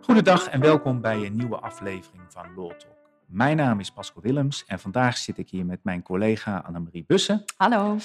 Goedendag en welkom bij een nieuwe aflevering van Law Talk. Mijn naam is Pascal Willems en vandaag zit ik hier met mijn collega Annemarie Bussen. Hallo.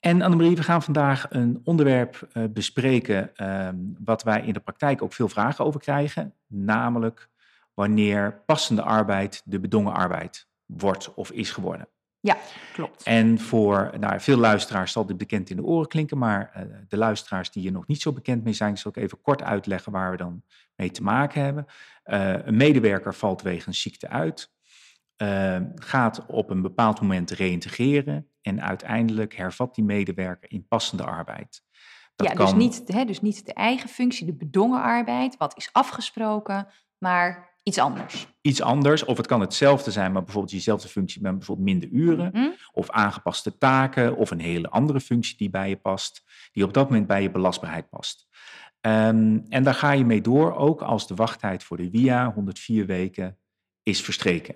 En Annemarie, we gaan vandaag een onderwerp uh, bespreken uh, wat wij in de praktijk ook veel vragen over krijgen, namelijk wanneer passende arbeid de bedongen arbeid wordt of is geworden. Ja, klopt. En voor nou, veel luisteraars zal dit bekend in de oren klinken, maar uh, de luisteraars die er nog niet zo bekend mee zijn, zal ik even kort uitleggen waar we dan mee te maken hebben. Uh, een medewerker valt wegens ziekte uit, uh, gaat op een bepaald moment reïntegreren en uiteindelijk hervat die medewerker in passende arbeid. Dat ja, dus kan... dus, niet, hè, dus niet de eigen functie, de bedongen arbeid, wat is afgesproken, maar iets anders. Iets anders, of het kan hetzelfde zijn, maar bijvoorbeeld diezelfde functie met bijvoorbeeld minder uren, mm -hmm. of aangepaste taken, of een hele andere functie die bij je past, die op dat moment bij je belastbaarheid past. Um, en daar ga je mee door, ook als de wachttijd voor de WIA 104 weken is verstreken.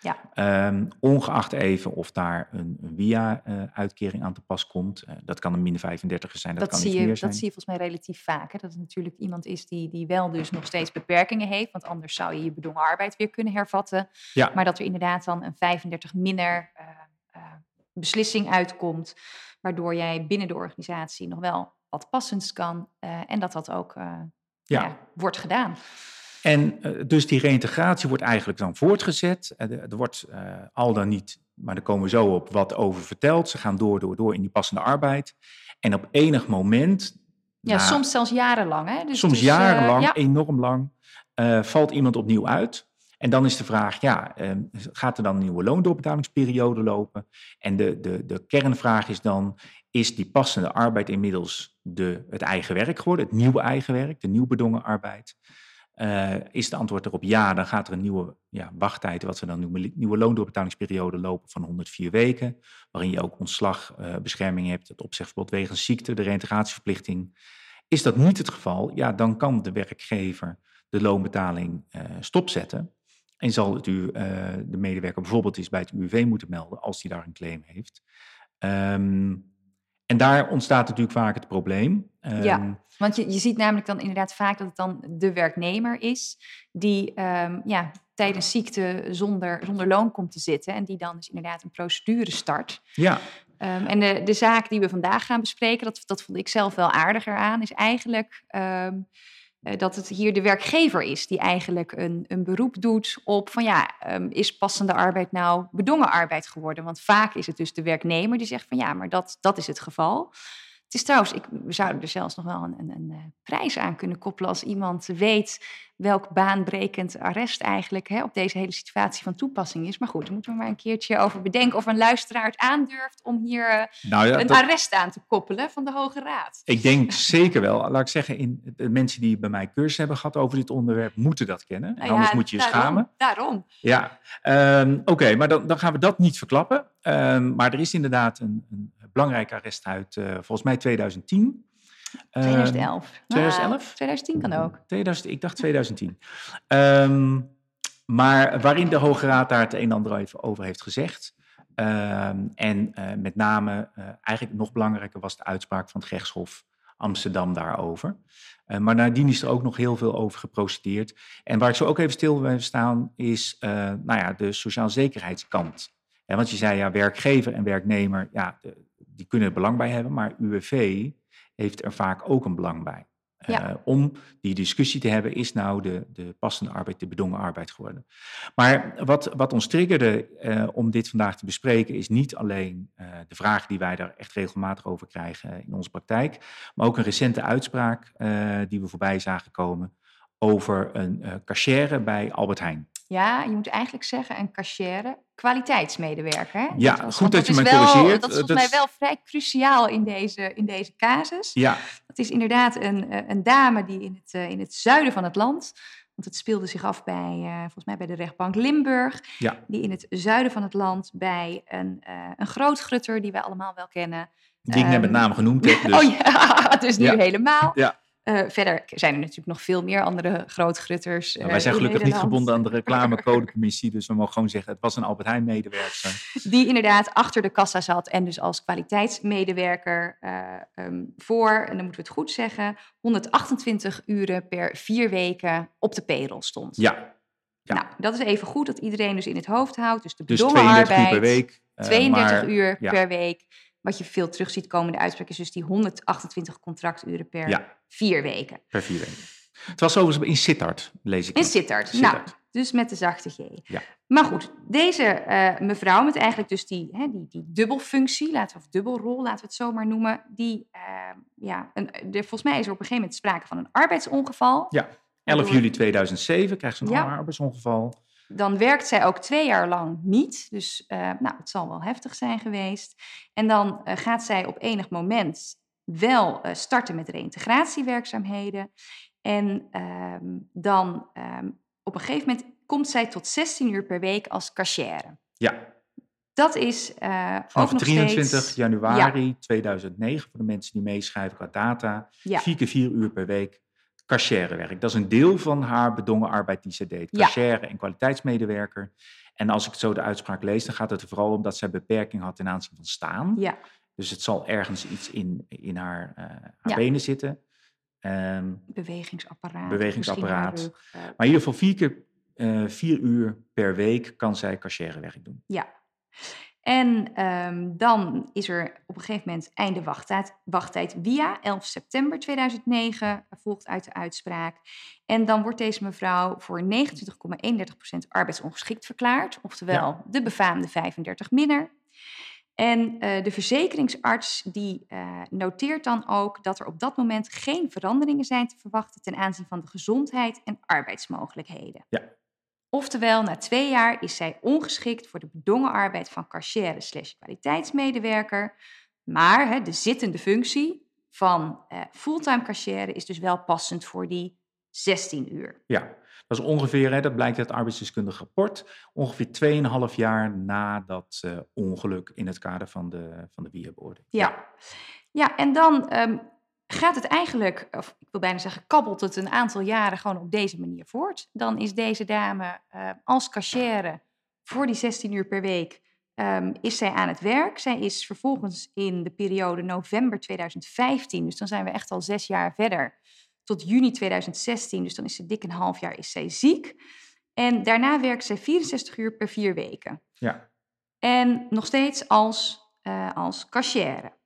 Ja. Um, ongeacht even of daar een, een WIA-uitkering uh, aan te pas komt. Uh, dat kan een min 35 zijn, dat, dat kan zie je, meer zijn. Dat zie je volgens mij relatief vaak. Hè? Dat het natuurlijk iemand is die, die wel dus nog steeds beperkingen heeft. Want anders zou je je bedongen arbeid weer kunnen hervatten. Ja. Maar dat er inderdaad dan een 35 minder uh, beslissing uitkomt. Waardoor jij binnen de organisatie nog wel wat passends kan. en dat dat ook ja. Ja, wordt gedaan. En uh, dus die reïntegratie wordt eigenlijk dan voortgezet. Uh, er wordt uh, al dan niet, maar daar komen we zo op, wat over verteld. Ze gaan door, door, door in die passende arbeid. En op enig moment... Ja, na, soms zelfs jarenlang. Hè? Dus soms dus, jarenlang, ja. enorm lang, valt iemand opnieuw uit. En dan is de vraag, ja, gaat er dan een nieuwe loondoorbetaligingsperiode lopen? En de, de, de kernvraag is dan, is die passende arbeid inmiddels de, het eigen werk geworden, het nieuwe eigen werk, de nieuw bedongen arbeid? Uh, is het antwoord erop ja, dan gaat er een nieuwe ja, wachttijd, wat we dan noemen, nieuwe loondoorbetaligingsperiode lopen van 104 weken, waarin je ook ontslagbescherming uh, hebt, het opzegverbod wegens ziekte, de reintegratieverplichting. Is dat niet het geval, ja, dan kan de werkgever de loonbetaling uh, stopzetten en zal het u, de medewerker bijvoorbeeld eens bij het UWV moeten melden als hij daar een claim heeft. Um, en daar ontstaat natuurlijk vaak het probleem. Ja, um, want je, je ziet namelijk dan inderdaad vaak dat het dan de werknemer is die um, ja, tijdens ziekte zonder, zonder loon komt te zitten en die dan dus inderdaad een procedure start. Ja. Um, en de, de zaak die we vandaag gaan bespreken, dat, dat vond ik zelf wel aardiger aan, is eigenlijk dat het hier de werkgever is die eigenlijk een, een beroep doet op van ja, um, is passende arbeid nou bedongen arbeid geworden? Want vaak is het dus de werknemer die zegt van ja, maar dat, dat is het geval. Het is trouwens, ik, we zouden er zelfs nog wel een, een, een prijs aan kunnen koppelen als iemand weet welk baanbrekend arrest eigenlijk hè, op deze hele situatie van toepassing is. Maar goed, daar moeten we maar een keertje over bedenken of een luisteraar het aandurft om hier uh, nou ja, een dat... arrest aan te koppelen van de Hoge Raad. Ik denk zeker wel. Laat ik zeggen, in, de mensen die bij mij cursus hebben gehad over dit onderwerp moeten dat kennen. Nou ja, anders moet je je daarom, schamen. Daarom. Ja, um, oké, okay, maar dan, dan, gaan we dat niet verklappen. Um, maar er is inderdaad een, een belangrijk arrest uit, uh, volgens mij 2010. 2011. 2011? Nou, 2010 kan ook. 2000, ik dacht 2010. Um, maar waarin de Hoge Raad daar het een en ander even over heeft gezegd. Um, en uh, met name, uh, eigenlijk nog belangrijker was de uitspraak van het gerechtshof Amsterdam daarover. Uh, maar nadien is er ook nog heel veel over geprocedeerd. En waar ik zo ook even stil wil staan, is nou ja, de sociaal zekerheidskant. Ja, want je zei ja, werkgever en werknemer, ja, de, die kunnen er belang bij hebben, maar UWV heeft er vaak ook een belang bij. Ja. Uh, om die discussie te hebben, is nou de, de passende arbeid de bedongen arbeid geworden. Maar wat, wat ons triggerde uh, om dit vandaag te bespreken, is niet alleen uh, de vraag die wij daar echt regelmatig over krijgen in onze praktijk, maar ook een recente uitspraak die we voorbij zagen komen over een cachère bij Albert Heijn. Ja, je moet eigenlijk zeggen een cachère kwaliteitsmedewerker. Hè? Ja, dat goed dat, dat je me corrigeert. Dat is volgens mij wel vrij cruciaal in deze, in deze casus. Ja. Dat is inderdaad een, een dame die in het, in het zuiden van het land... want het speelde zich af bij, uh, volgens mij bij de rechtbank Limburg... Ja. die in het zuiden van het land bij een, uh, een grootgrutter... die wij allemaal wel kennen... Die ik net met naam genoemd heb. Dus. Oh ja, dus nu ja. helemaal. Ja. Uh, verder zijn er natuurlijk nog veel meer andere grootgrutters. Uh, wij zijn gelukkig niet gebonden aan de reclamecodecommissie, dus we mogen gewoon zeggen: het was een Albert Heijn medewerker. Die inderdaad achter de kassa zat en dus als kwaliteitsmedewerker uh, um, voor, en dan moeten we het goed zeggen, 128 uren per vier weken op de payroll stond. Ja. ja. Nou, dat is even goed dat iedereen dus in het hoofd houdt. Dus de bedongen dus 32 arbeid, uur per week. 32 uur per week. Wat je veel terug ziet komen in de uitspraak is dus die 128 contracturen per vier weken. Per vier weken. Het was overigens in Sittard, lees ik. In Sittard, nou, dus met de zachte G. Ja. Maar goed, deze uh, mevrouw met eigenlijk dus die, hè, die, die dubbelfunctie, laten we, of dubbelrol, laten we het zo maar noemen, die, uh, ja, een, de, volgens mij is er op een gegeven moment sprake van een arbeidsongeval. Ja, 11 juli 2007 krijgt ze een ja. arbeidsongeval. Dan werkt zij ook twee jaar lang niet. Dus uh, nou, het zal wel heftig zijn geweest. En dan uh, gaat zij op enig moment wel uh, starten met reïntegratiewerkzaamheden. En ehm, dan um, op een gegeven moment komt zij tot 16 uur per week als cashier. Ja. Dat is Vanaf 23 steeds... januari ja. 2009, voor de mensen die meeschrijven qua data, ja. vier keer vier uur per week werk. Dat is een deel van haar bedongen arbeid die ze deed. Cashier en kwaliteitsmedewerker. En als ik zo de uitspraak lees, dan gaat het er vooral om dat zij beperking had ten aanzien van staan. Ja. Dus het zal ergens iets in, in haar, uh, haar benen zitten. Um, bewegingsapparaat. Bewegingsapparaat. uh, maar in ieder geval vier keer uh, vier uur per week kan zij werk doen. Ja. En um, dan is er op een gegeven moment einde wachttijd, wachttijd via 11 september 2009, volgt uit de uitspraak. En dan wordt deze mevrouw voor 29,31% arbeidsongeschikt verklaard, oftewel ja. de befaamde 35 minner. En uh, de verzekeringsarts die uh, noteert dan ook dat er op dat moment geen veranderingen zijn te verwachten ten aanzien van de gezondheid en arbeidsmogelijkheden. Ja. Oftewel, na twee jaar is zij ongeschikt voor de bedongen arbeid van cashier slash kwaliteitsmedewerker. Maar hè, de zittende functie van uh, fulltime cashier is dus wel passend voor die 16 uur. Ja, dat is ongeveer, hè, dat blijkt uit het arbeidsdeskundig rapport, ongeveer 2,5 jaar na dat uh, ongeluk in het kader van de, van de. Ja. ja. Ja, en dan um, gaat het eigenlijk, of ik wil bijna zeggen, kabbelt het een aantal jaren gewoon op deze manier voort. Dan is deze dame uh, als cashier voor die 16 uur per week, um, is zij aan het werk. Zij is vervolgens in de periode november 2015, dus dan zijn we echt al zes jaar verder, tot juni 2016, dus dan is ze dik een half jaar, is zij ziek. En daarna werkt zij 64 uur per vier weken. Ja. En nog steeds als, uh, als cashier.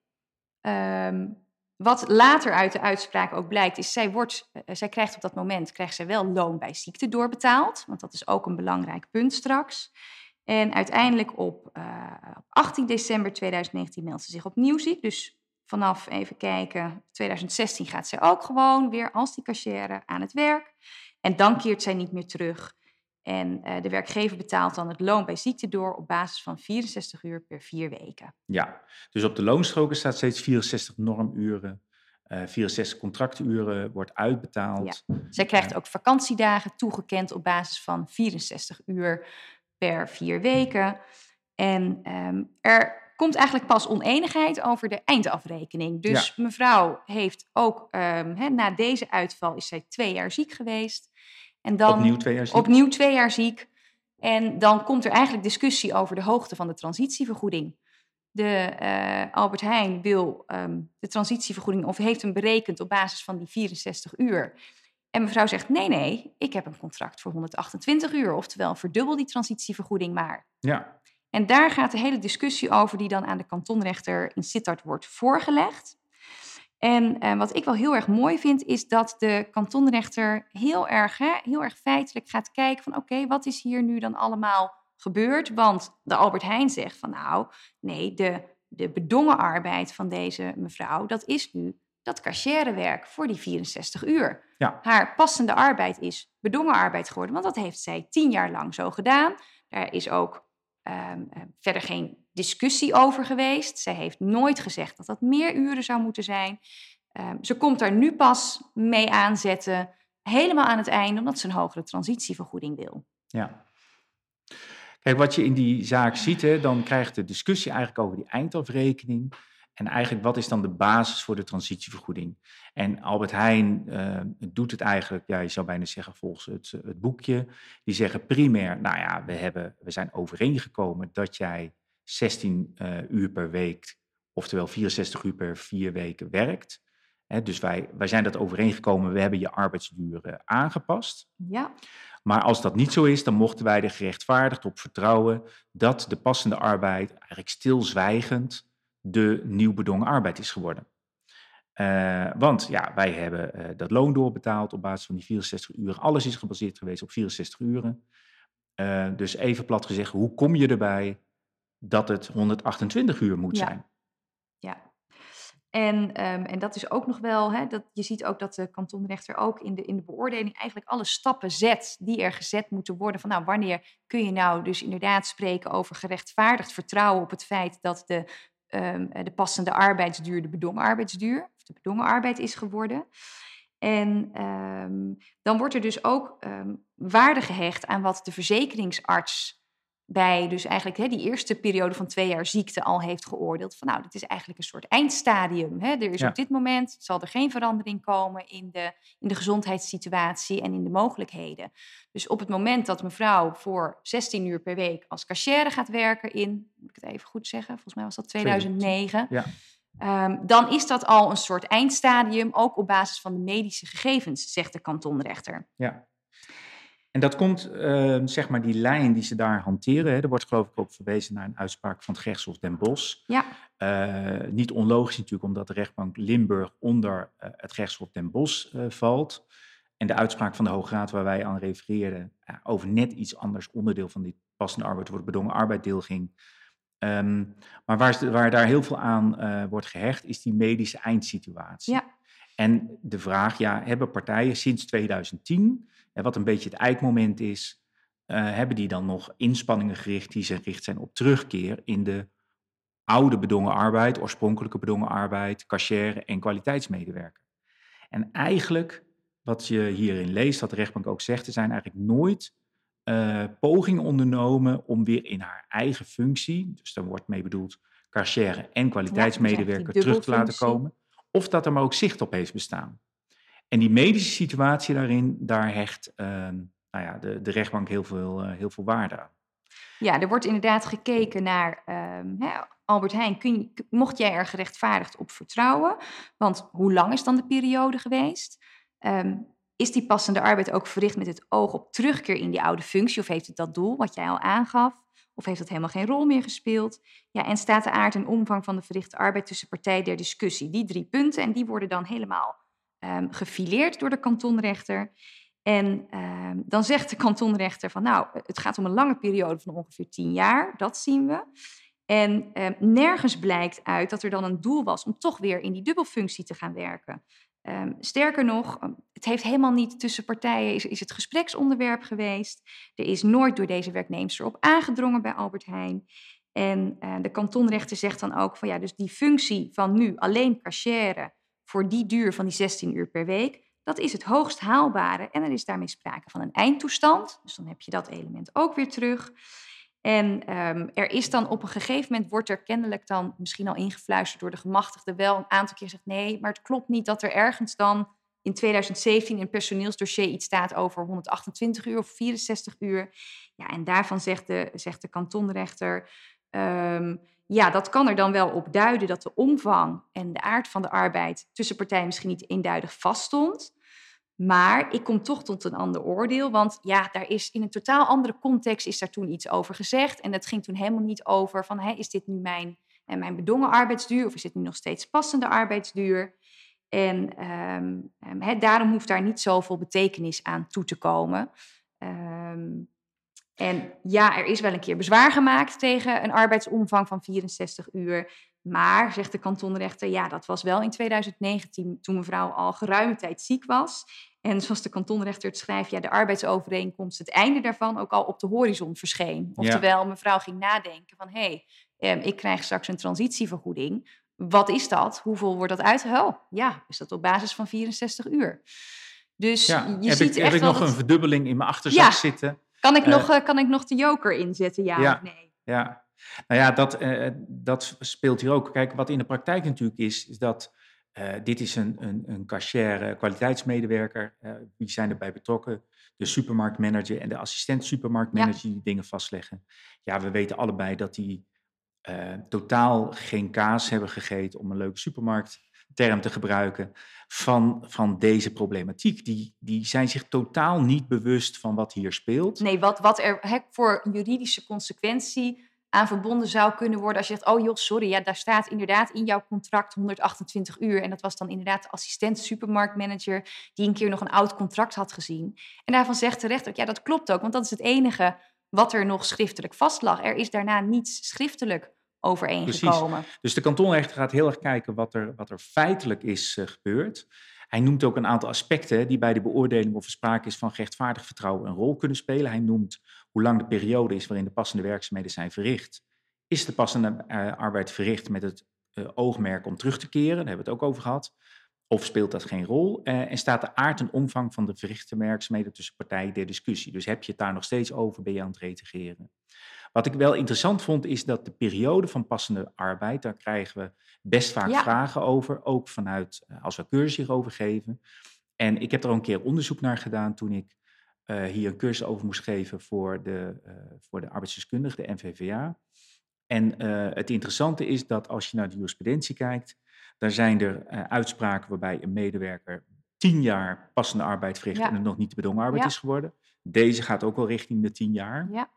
Um, wat later uit de uitspraak ook blijkt, is zij, wordt, uh, zij krijgt op dat moment krijgt zij wel loon bij ziekte doorbetaald. Want dat is ook een belangrijk punt straks. En uiteindelijk op uh, 18 december 2019 meldt ze zich opnieuw ziek. Dus vanaf, even kijken, 2016 gaat zij ook gewoon weer als die cashier aan het werk. En dan keert zij niet meer terug. En uh, de werkgever betaalt dan het loon bij ziekte door op basis van 64 uur per vier weken. Ja, dus op de loonstroken staat steeds 64 normuren. Uh, 64 contracturen wordt uitbetaald. Ja. Zij krijgt ook vakantiedagen toegekend op basis van 64 uur per vier weken. En um, er komt eigenlijk pas oneenigheid over de eindafrekening. Dus ja. mevrouw heeft ook, um, he, na deze uitval is zij twee jaar ziek geweest. En dan opnieuw twee jaar ziek. Opnieuw twee jaar ziek. En dan komt er eigenlijk discussie over de hoogte van de transitievergoeding. De uh, Albert Heijn wil um, de transitievergoeding of heeft hem berekend op basis van die 64 uur. En mevrouw zegt: nee, nee, ik heb een contract voor 128 uur. Oftewel, verdubbel die transitievergoeding maar. Ja. En daar gaat de hele discussie over, die dan aan de kantonrechter in Sittard wordt voorgelegd. En eh, wat ik wel heel erg mooi vind, is dat de kantonrechter heel erg, hè, heel erg feitelijk gaat kijken van oké, okay, wat is hier nu dan allemaal gebeurd? Want de Albert Heijn zegt van nou, nee, de, de bedongen arbeid van deze mevrouw, dat is nu dat cachèrewerk voor die 64 uur. Ja. Haar passende arbeid is bedongen arbeid geworden, want dat heeft zij tien jaar lang zo gedaan. Daar is ook um, verder geen discussie over geweest. Zij heeft nooit gezegd dat dat meer uren zou moeten zijn. Um, ze komt daar nu pas mee aanzetten, helemaal aan het einde, omdat ze een hogere transitievergoeding wil. Ja. Kijk, wat je in die zaak ziet, hè, dan krijgt de discussie eigenlijk over die eindafrekening. En eigenlijk, wat is dan de basis voor de transitievergoeding? En Albert Heijn uh, doet het eigenlijk, ja, je zou bijna zeggen volgens het, het boekje. Die zeggen primair, nou ja, we, hebben, we zijn overeengekomen dat jij 16 uh, uur per week, oftewel 64 uur per vier weken werkt. He, dus wij, wij zijn dat overeengekomen, we hebben je arbeidsduur aangepast. Ja. Maar als dat niet zo is, dan mochten wij er gerechtvaardigd op vertrouwen dat de passende arbeid eigenlijk stilzwijgend de nieuw bedongen arbeid is geworden. Uh, want ja, wij hebben uh, dat loon doorbetaald op basis van die 64 uur. Alles is gebaseerd geweest op 64 uren. Uh, dus even plat gezegd, hoe kom je erbij dat het 128 uur moet ja. zijn? Ja, en, um, en dat is ook nog wel, hè, dat, je ziet ook dat de kantonrechter ook in de, in de beoordeling eigenlijk alle stappen zet die er gezet moeten worden. Van nou, wanneer kun je nou dus inderdaad spreken over gerechtvaardigd vertrouwen op het feit dat de, um, de passende arbeidsduur de bedongen arbeidsduur, of de bedongen arbeid is geworden. En um, dan wordt er dus ook waarde gehecht aan wat de verzekeringsarts bij dus eigenlijk hè, die eerste periode van twee jaar ziekte al heeft geoordeeld van nou, dit is eigenlijk een soort eindstadium. Hè. Er is ja. op dit moment, zal er geen verandering komen in de, in de gezondheidssituatie en in de mogelijkheden. Dus op het moment dat mevrouw voor 16 uur per week als cashier gaat werken in, moet ik het even goed zeggen, volgens mij was dat 2009. Ja. Um, dan is dat al een soort eindstadium, ook op basis van de medische gegevens, zegt de kantonrechter. Ja, en dat komt, uh, zeg maar, die lijn die ze daar hanteren. Hè, er wordt geloof ik ook verwezen naar een uitspraak van het gerechtshof Den Bosch. Ja. Uh, niet onlogisch natuurlijk, omdat de rechtbank Limburg onder uh, het gerechtshof Den Bosch valt. En de uitspraak van de Hoge Raad waar wij aan refereerden over net iets anders onderdeel van die passende arbeid, wordt bedongen arbeid deel ging. Um, maar waar, waar, daar heel veel aan wordt gehecht, is die medische eindsituatie. Ja. En de vraag, ja, hebben partijen sinds 2010 en wat een beetje het eikmoment is, uh, hebben die dan nog inspanningen gericht die gericht zijn op terugkeer in de oude bedongen arbeid, oorspronkelijke bedongen arbeid, cashier en kwaliteitsmedewerker. En eigenlijk, wat je hierin leest, wat de rechtbank ook zegt, er zijn eigenlijk nooit uh, pogingen ondernomen om weer in haar eigen functie, dus daar wordt mee bedoeld cashier en kwaliteitsmedewerker, ja, terug te laten komen, of dat er maar ook zicht op heeft bestaan. En die medische situatie daarin, daar hecht uh, nou ja, de, de rechtbank heel veel, uh, heel veel waarde aan. Ja, er wordt inderdaad gekeken naar hè, Albert Heijn. Je, mocht jij er gerechtvaardigd op vertrouwen? Want hoe lang is dan de periode geweest? Um, is die passende arbeid ook verricht met het oog op terugkeer in die oude functie? Of heeft het dat doel wat jij al aangaf? Of heeft dat helemaal geen rol meer gespeeld? Ja, en staat de aard en omvang van de verrichte arbeid tussen partijen der discussie? Die drie punten, en die worden dan helemaal um, gefileerd door de kantonrechter. En um, dan zegt de kantonrechter van nou, het gaat om een lange periode van ongeveer tien jaar, dat zien we. En um, nergens blijkt uit dat er dan een doel was om toch weer in die dubbelfunctie te gaan werken. Sterker nog, het heeft helemaal niet tussen partijen, is, is het gespreksonderwerp geweest. Er is nooit door deze werknemers erop aangedrongen bij Albert Heijn. En uh, de kantonrechter zegt dan ook van ja, dus die functie van nu alleen cashieren voor die duur van die 16 uur per week, dat is het hoogst haalbare. En er is daarmee sprake van een eindtoestand. Dus dan heb je dat element ook weer terug. En um, er is dan op een gegeven moment, wordt er kennelijk dan misschien al ingefluisterd door de gemachtigde wel een aantal keer gezegd, nee, maar het klopt niet dat er ergens dan in 2017 in personeelsdossier iets staat over 128 uur of 64 uur. Ja, en daarvan zegt de, zegt de kantonrechter, um, ja, dat kan er dan wel op duiden dat de omvang en de aard van de arbeid tussen partijen misschien niet eenduidig vaststond. Maar ik kom toch tot een ander oordeel, want ja, daar is in een totaal andere context is daar toen iets over gezegd. En dat ging toen helemaal niet over van, hé, is dit nu mijn, eh, mijn bedongen arbeidsduur of is dit nu nog steeds passende arbeidsduur? En um, daarom hoeft daar niet zoveel betekenis aan toe te komen. Um, en ja, er is wel een keer bezwaar gemaakt tegen een arbeidsomvang van 64 uur. Maar, zegt de kantonrechter, ja, dat was wel in 2019 toen mevrouw al geruime tijd ziek was. En zoals de kantonrechter het schrijft, ja, de arbeidsovereenkomst, het einde daarvan ook al op de horizon verscheen. Oftewel, mevrouw ging nadenken van, hé, hey, ik krijg straks een transitievergoeding. Wat is dat? Hoeveel wordt dat uit? Oh, ja, is dat op basis van 64 uur. Dus ja, je heb ziet ik, echt heb ik wel nog dat... een verdubbeling in mijn achterzak Ja. zitten? Kan ik, Eh, nog, eh, kan ik nog de joker inzetten, ja, ja. of nee? Ja, Nou ja, dat, uh, dat speelt hier ook. Kijk, wat in de praktijk natuurlijk is, is dat uh, dit is een, een, een cashier kwaliteitsmedewerker. Wie zijn erbij betrokken? De supermarktmanager en de assistent supermarktmanager ja. die dingen vastleggen. Ja, we weten allebei dat die totaal geen kaas hebben gegeten, om een leuke supermarktterm te gebruiken, van, van deze problematiek. Die, die zijn zich totaal niet bewust van wat hier speelt. Nee, wat, wat er he, voor juridische consequentie aan verbonden zou kunnen worden als je zegt, oh joh, sorry, ja, daar staat inderdaad in jouw contract 128 uur. En dat was dan inderdaad de assistent supermarktmanager die een keer nog een oud contract had gezien. En daarvan zegt de rechter, ja, dat klopt ook, want dat is het enige wat er nog schriftelijk vastlag. Er is daarna niets schriftelijk overeengekomen. Precies. Dus de kantonrechter gaat heel erg kijken wat er, wat er feitelijk is uh, gebeurd. Hij noemt ook een aantal aspecten die bij de beoordeling of er sprake is van rechtvaardig vertrouwen een rol kunnen spelen. Hij noemt hoe lang de periode is waarin de passende werkzaamheden zijn verricht. Is de passende uh, arbeid verricht met het uh, oogmerk om terug te keren? Daar hebben we het ook over gehad. Of speelt dat geen rol? Uh, en staat de aard en omvang van de verrichte werkzaamheden tussen partijen de discussie? Dus heb je het daar nog steeds over, ben je aan het retigeren? Wat ik wel interessant vond, is dat de periode van passende arbeid, daar krijgen we best vaak ja. vragen over, ook vanuit als we cursus hierover geven. En ik heb er al een keer onderzoek naar gedaan toen ik uh, hier een cursus over moest geven voor de, uh, voor de arbeidsdeskundige, de NVVA. En uh, het interessante is dat als je naar de jurisprudentie kijkt, dan zijn er uitspraken waarbij een medewerker tien jaar passende arbeid verricht ja. en het nog niet de bedongen arbeid ja. is geworden. Deze gaat ook wel richting de tien jaar. Ja.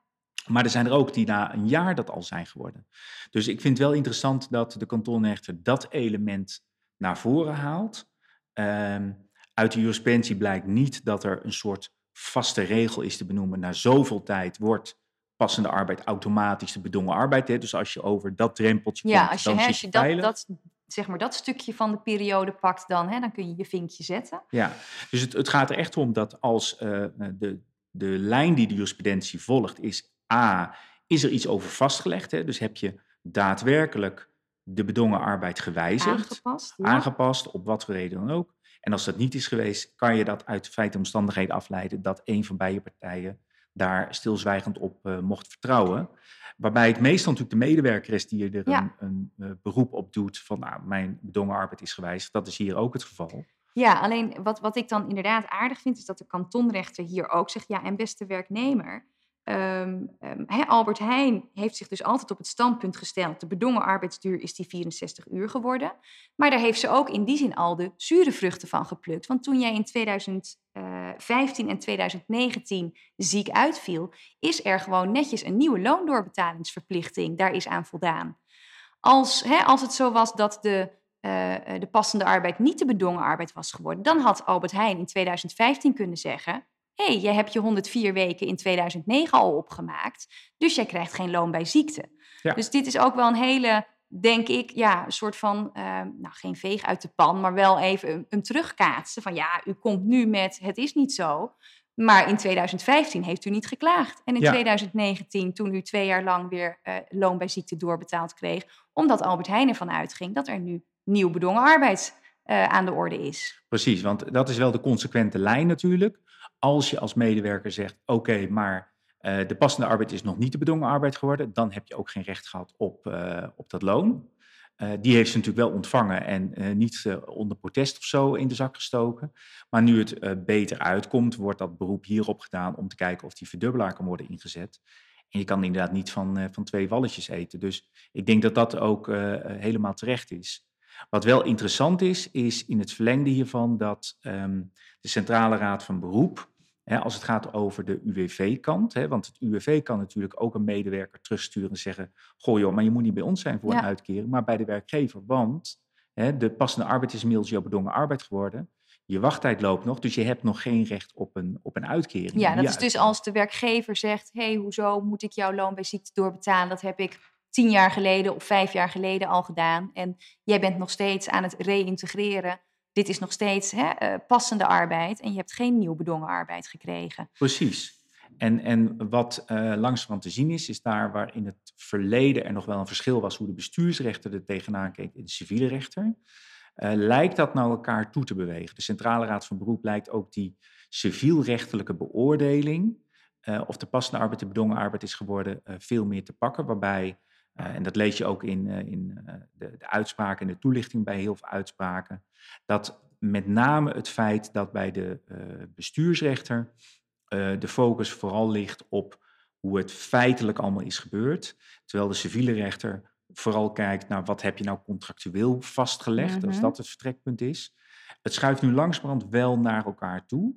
Maar er zijn er ook die na een jaar dat al zijn geworden. Dus ik vind het wel interessant dat de kantonrechter dat element naar voren haalt. Um, uit de jurisprudentie blijkt niet dat er een soort vaste regel is te benoemen. Na zoveel tijd wordt passende arbeid automatisch de bedongen arbeid. Hè? Dus als je over dat drempeltje ja, komt, als je, dan hè, zit als je je dat, dat, zeg maar, dat stukje van de periode pakt, dan, hè, dan kun je je vinkje zetten. Ja, dus het, het gaat er echt om dat als uh, de, de lijn die de jurisprudentie volgt is A, is er iets over vastgelegd? Hè? Dus heb je daadwerkelijk de bedongen arbeid gewijzigd, aangepast, ja. aangepast op wat voor reden dan ook. En als dat niet is geweest, kan je dat uit en omstandigheden afleiden dat een van beide partijen daar stilzwijgend op uh, mocht vertrouwen. Waarbij het meestal natuurlijk de medewerker is die er Ja. een, een uh, beroep op doet van nou, mijn bedongen arbeid is gewijzigd. Dat is hier ook het geval. Ja, alleen wat, wat ik dan inderdaad aardig vind, is dat de kantonrechter hier ook zegt: ja, en beste werknemer. Ehm, ehm, Albert Heijn heeft zich dus altijd op het standpunt gesteld: de bedongen arbeidsduur is die 64 uur geworden. Maar daar heeft ze ook in die zin al de zure vruchten van geplukt. Want toen jij in 2015 en 2019 ziek uitviel, is er gewoon netjes een nieuwe loondoorbetalingsverplichting. Daar is aan voldaan. Als, als het zo was dat de uh, de passende arbeid niet de bedongen arbeid was geworden, dan had Albert Heijn in 2015 kunnen zeggen: hey, jij hebt je 104 weken in 2009 al opgemaakt, dus jij krijgt geen loon bij ziekte. Ja. Dus dit is ook wel een hele, denk ik, ja, een soort van, uh, nou geen veeg uit de pan, maar wel even een, een terugkaatsen van ja, u komt nu met het is niet zo. Maar in 2015 heeft u niet geklaagd. En in Ja. 2019, toen u twee jaar lang weer uh, loon bij ziekte doorbetaald kreeg, omdat Albert Heijn ervan uitging dat er nu nieuw bedongen arbeid uh, aan de orde is. Precies, want dat is wel de consequente lijn natuurlijk. Als je als medewerker zegt, oké, maar uh, de passende arbeid is nog niet de bedongen arbeid geworden, dan heb je ook geen recht gehad op, uh, op dat loon. Uh, die heeft ze natuurlijk wel ontvangen en niet onder protest of zo in de zak gestoken. Maar nu het beter uitkomt, wordt dat beroep hierop gedaan om te kijken of die verdubbelaar kan worden ingezet. En je kan inderdaad niet van, van twee walletjes eten. Dus ik denk dat dat ook helemaal terecht is. Wat wel interessant is, is in het verlengde hiervan dat um, de Centrale Raad van Beroep, hè, als het gaat over de UWV-kant, want het UWV kan natuurlijk ook een medewerker terugsturen en zeggen, goh joh, maar je moet niet bij ons zijn voor Ja. een uitkering, maar bij de werkgever, want hè, de passende arbeid is inmiddels jouw bedongen arbeid geworden. Je wachttijd loopt nog, dus je hebt nog geen recht op een, op een uitkering. Ja, dat is dus als de werkgever zegt: hé, hey, hoezo moet ik jouw loon bij ziekte doorbetalen? Dat heb ik tien jaar geleden of vijf jaar geleden al gedaan. En jij bent nog steeds aan het reïntegreren. Dit is nog steeds hè, uh, passende arbeid en je hebt geen nieuw bedongen arbeid gekregen. Precies. En, en wat uh, te zien is, is daar waar in het verleden er nog wel een verschil was hoe de bestuursrechter er tegenaan keek in de civiele rechter, uh, lijkt dat nou elkaar toe te bewegen. De Centrale Raad van Beroep lijkt ook die civielrechtelijke beoordeling, of de passende arbeid de bedongen arbeid is geworden, veel meer te pakken, waarbij en dat lees je ook in, in de, de uitspraken en de toelichting bij heel veel uitspraken. Dat met name het feit dat bij de bestuursrechter de focus vooral ligt op hoe het feitelijk allemaal is gebeurd. Terwijl de civiele rechter vooral kijkt naar wat heb je nou contractueel vastgelegd, als mhm. dat het vertrekpunt is. Het schuift nu langzamerhand wel naar elkaar toe.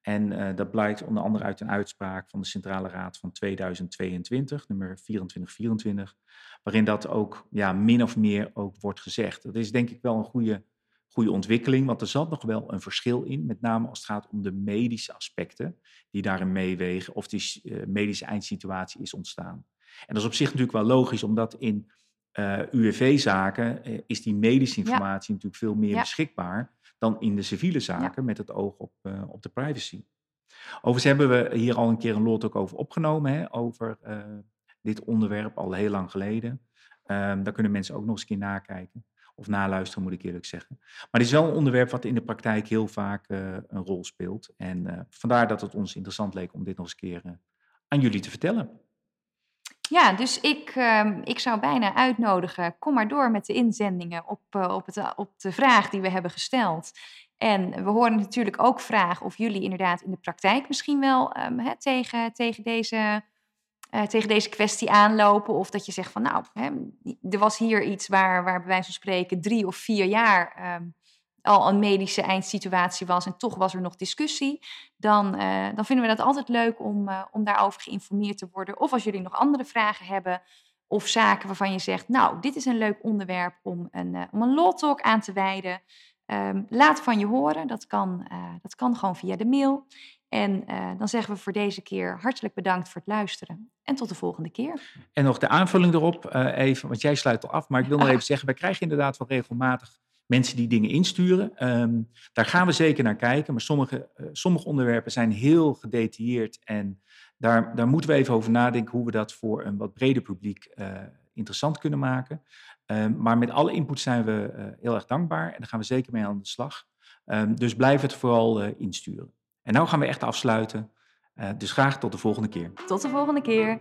En uh, dat blijkt onder andere uit een uitspraak van de Centrale Raad van 2022, nummer 2424, waarin dat ook ja, min of meer ook wordt gezegd. Dat is denk ik wel een goede, goede ontwikkeling, want er zat nog wel een verschil in, met name als het gaat om de medische aspecten die daarin meewegen of die uh, medische eindsituatie is ontstaan. En dat is op zich natuurlijk wel logisch, omdat in uh, eh, UWV-zaken is die medische informatie natuurlijk veel meer beschikbaar dan in de civiele zaken met het oog op, uh, op de privacy. Overigens hebben we hier al een keer een lot ook over opgenomen, hè, over uh, dit onderwerp, al heel lang geleden. Um, daar kunnen mensen ook nog eens een keer nakijken. Of naluisteren, moet ik eerlijk zeggen. Maar het is wel een onderwerp wat in de praktijk heel vaak uh, een rol speelt. En vandaar dat het ons interessant leek om dit nog eens een keer aan jullie te vertellen. Ja, dus ik, uh, ik zou bijna uitnodigen, kom maar door met de inzendingen op, uh, op, het, op de vraag die we hebben gesteld. En we horen natuurlijk ook vragen of jullie inderdaad in de praktijk misschien wel he, tegen, tegen, deze, uh, tegen deze kwestie aanlopen. Of dat je zegt van nou, er was hier iets waar, waar bij wijze van spreken drie of vier jaar um, al een medische eindsituatie was en toch was er nog discussie, dan, uh, dan vinden we dat altijd leuk om, uh, om daarover geïnformeerd te worden. Of als jullie nog andere vragen hebben of zaken waarvan je zegt, nou, dit is een leuk onderwerp om een, uh, om een law talk aan te wijden. Um, laat van je horen, dat kan, dat kan gewoon via de mail. En dan zeggen we voor deze keer hartelijk bedankt voor het luisteren. En tot de volgende keer. En nog de aanvulling erop even, want jij sluit al af. Maar ik wil nog even zeggen, wij krijgen inderdaad wel regelmatig mensen die dingen insturen. Um, daar gaan we zeker naar kijken. Maar sommige, uh, sommige onderwerpen zijn heel gedetailleerd. En daar, daar moeten we even over nadenken hoe we dat voor een wat breder publiek uh, interessant kunnen maken. Um, maar met alle input zijn we uh, heel erg dankbaar. En daar gaan we zeker mee aan de slag. Um, dus blijf het vooral insturen. En nu gaan we echt afsluiten. dus graag tot de volgende keer. Tot de volgende keer.